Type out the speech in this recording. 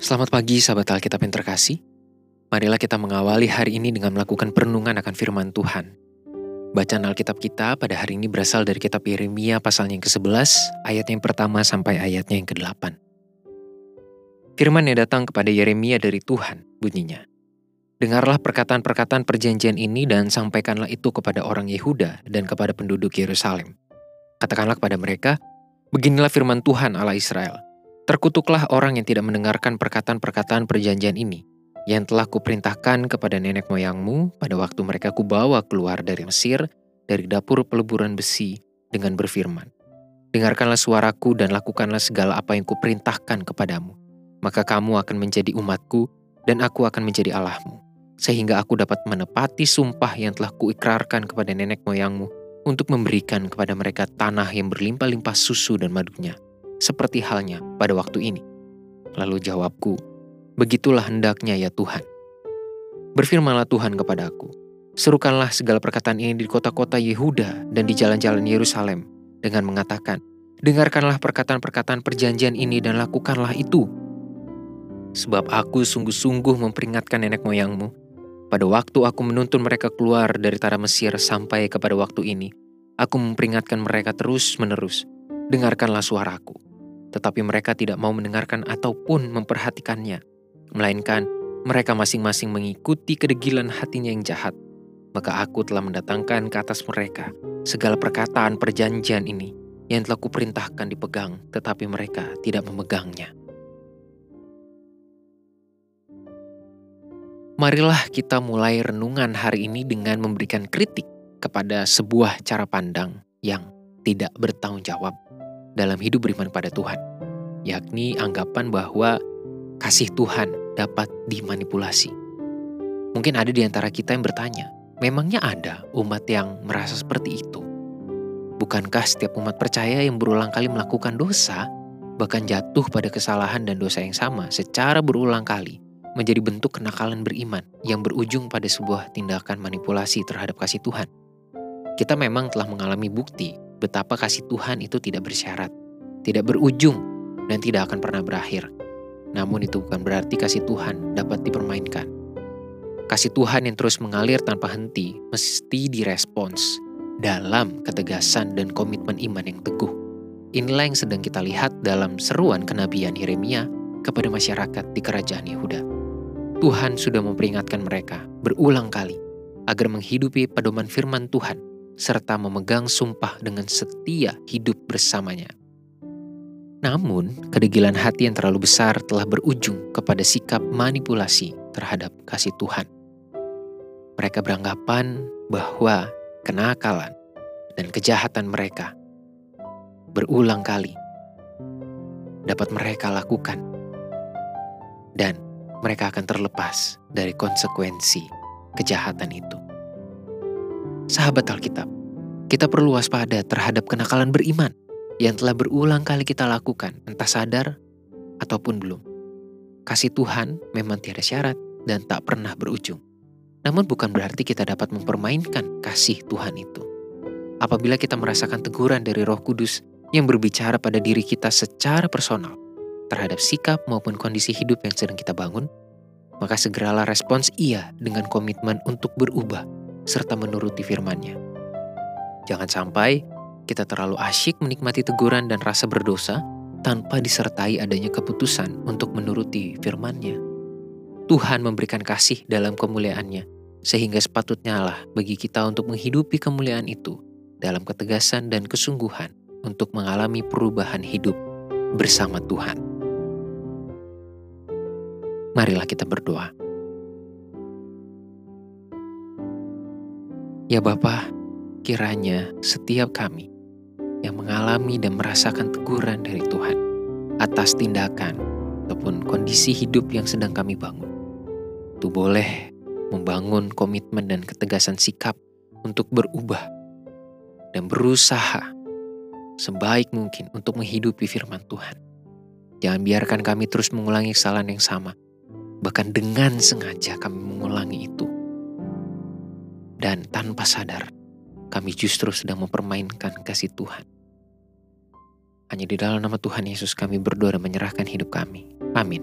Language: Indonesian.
Selamat pagi sahabat Alkitab yang terkasih. Marilah kita mengawali hari ini dengan melakukan perenungan akan firman Tuhan. Bacaan Alkitab kita pada hari ini berasal dari kitab Yeremia pasalnya yang ke-11, ayat yang pertama sampai ayatnya yang ke-8. Firman yang datang kepada Yeremia dari Tuhan, bunyinya. Dengarlah perkataan-perkataan perjanjian ini dan sampaikanlah itu kepada orang Yehuda dan kepada penduduk Yerusalem. Katakanlah kepada mereka, beginilah firman Tuhan Allah Israel – Terkutuklah orang yang tidak mendengarkan perkataan-perkataan perjanjian ini, yang telah kuperintahkan kepada nenek moyangmu pada waktu mereka kubawa keluar dari Mesir, dari dapur peleburan besi, dengan berfirman, Dengarkanlah suaraku dan lakukanlah segala apa yang kuperintahkan kepadamu. Maka kamu akan menjadi umatku, dan aku akan menjadi Allahmu. Sehingga aku dapat menepati sumpah yang telah kuikrarkan kepada nenek moyangmu untuk memberikan kepada mereka tanah yang berlimpah-limpah susu dan madunya seperti halnya pada waktu ini. Lalu jawabku, begitulah hendaknya ya Tuhan. Berfirmanlah Tuhan kepadaku, serukanlah segala perkataan ini di kota-kota Yehuda dan di jalan-jalan Yerusalem dengan mengatakan, dengarkanlah perkataan-perkataan perjanjian ini dan lakukanlah itu. Sebab aku sungguh-sungguh memperingatkan nenek moyangmu, pada waktu aku menuntun mereka keluar dari tanah Mesir sampai kepada waktu ini, aku memperingatkan mereka terus-menerus, dengarkanlah suaraku tetapi mereka tidak mau mendengarkan ataupun memperhatikannya, melainkan mereka masing-masing mengikuti kedegilan hatinya yang jahat. Maka aku telah mendatangkan ke atas mereka segala perkataan perjanjian ini yang telah kuperintahkan dipegang, tetapi mereka tidak memegangnya. Marilah kita mulai renungan hari ini dengan memberikan kritik kepada sebuah cara pandang yang tidak bertanggung jawab dalam hidup beriman pada Tuhan, yakni anggapan bahwa kasih Tuhan dapat dimanipulasi. Mungkin ada di antara kita yang bertanya, memangnya ada umat yang merasa seperti itu? Bukankah setiap umat percaya yang berulang kali melakukan dosa, bahkan jatuh pada kesalahan dan dosa yang sama secara berulang kali, menjadi bentuk kenakalan beriman yang berujung pada sebuah tindakan manipulasi terhadap kasih Tuhan? Kita memang telah mengalami bukti betapa kasih Tuhan itu tidak bersyarat, tidak berujung, dan tidak akan pernah berakhir. Namun itu bukan berarti kasih Tuhan dapat dipermainkan. Kasih Tuhan yang terus mengalir tanpa henti mesti direspons dalam ketegasan dan komitmen iman yang teguh. Inilah yang sedang kita lihat dalam seruan kenabian Yeremia kepada masyarakat di kerajaan Yehuda. Tuhan sudah memperingatkan mereka berulang kali agar menghidupi pedoman firman Tuhan serta memegang sumpah dengan setia hidup bersamanya. Namun, kedegilan hati yang terlalu besar telah berujung kepada sikap manipulasi terhadap kasih Tuhan. Mereka beranggapan bahwa kenakalan dan kejahatan mereka berulang kali dapat mereka lakukan, dan mereka akan terlepas dari konsekuensi kejahatan itu. Sahabat Alkitab, kita perlu waspada terhadap kenakalan beriman yang telah berulang kali kita lakukan, entah sadar ataupun belum. Kasih Tuhan memang tiada syarat dan tak pernah berujung. Namun bukan berarti kita dapat mempermainkan kasih Tuhan itu. Apabila kita merasakan teguran dari Roh Kudus yang berbicara pada diri kita secara personal terhadap sikap maupun kondisi hidup yang sedang kita bangun, maka segeralah respons ia dengan komitmen untuk berubah serta menuruti firman-Nya. Jangan sampai kita terlalu asyik menikmati teguran dan rasa berdosa tanpa disertai adanya keputusan untuk menuruti firman-Nya. Tuhan memberikan kasih dalam kemuliaannya, sehingga sepatutnya lah bagi kita untuk menghidupi kemuliaan itu dalam ketegasan dan kesungguhan untuk mengalami perubahan hidup bersama Tuhan. Marilah kita berdoa. Ya Bapa, kiranya setiap kami yang mengalami dan merasakan teguran dari Tuhan atas tindakan ataupun kondisi hidup yang sedang kami bangun, itu boleh membangun komitmen dan ketegasan sikap untuk berubah dan berusaha sebaik mungkin untuk menghidupi firman Tuhan. Jangan biarkan kami terus mengulangi kesalahan yang sama, bahkan dengan sengaja kami mengulangi itu dan tanpa sadar, kami justru sedang mempermainkan kasih Tuhan. Hanya di dalam nama Tuhan Yesus kami berdoa dan menyerahkan hidup kami. Amin.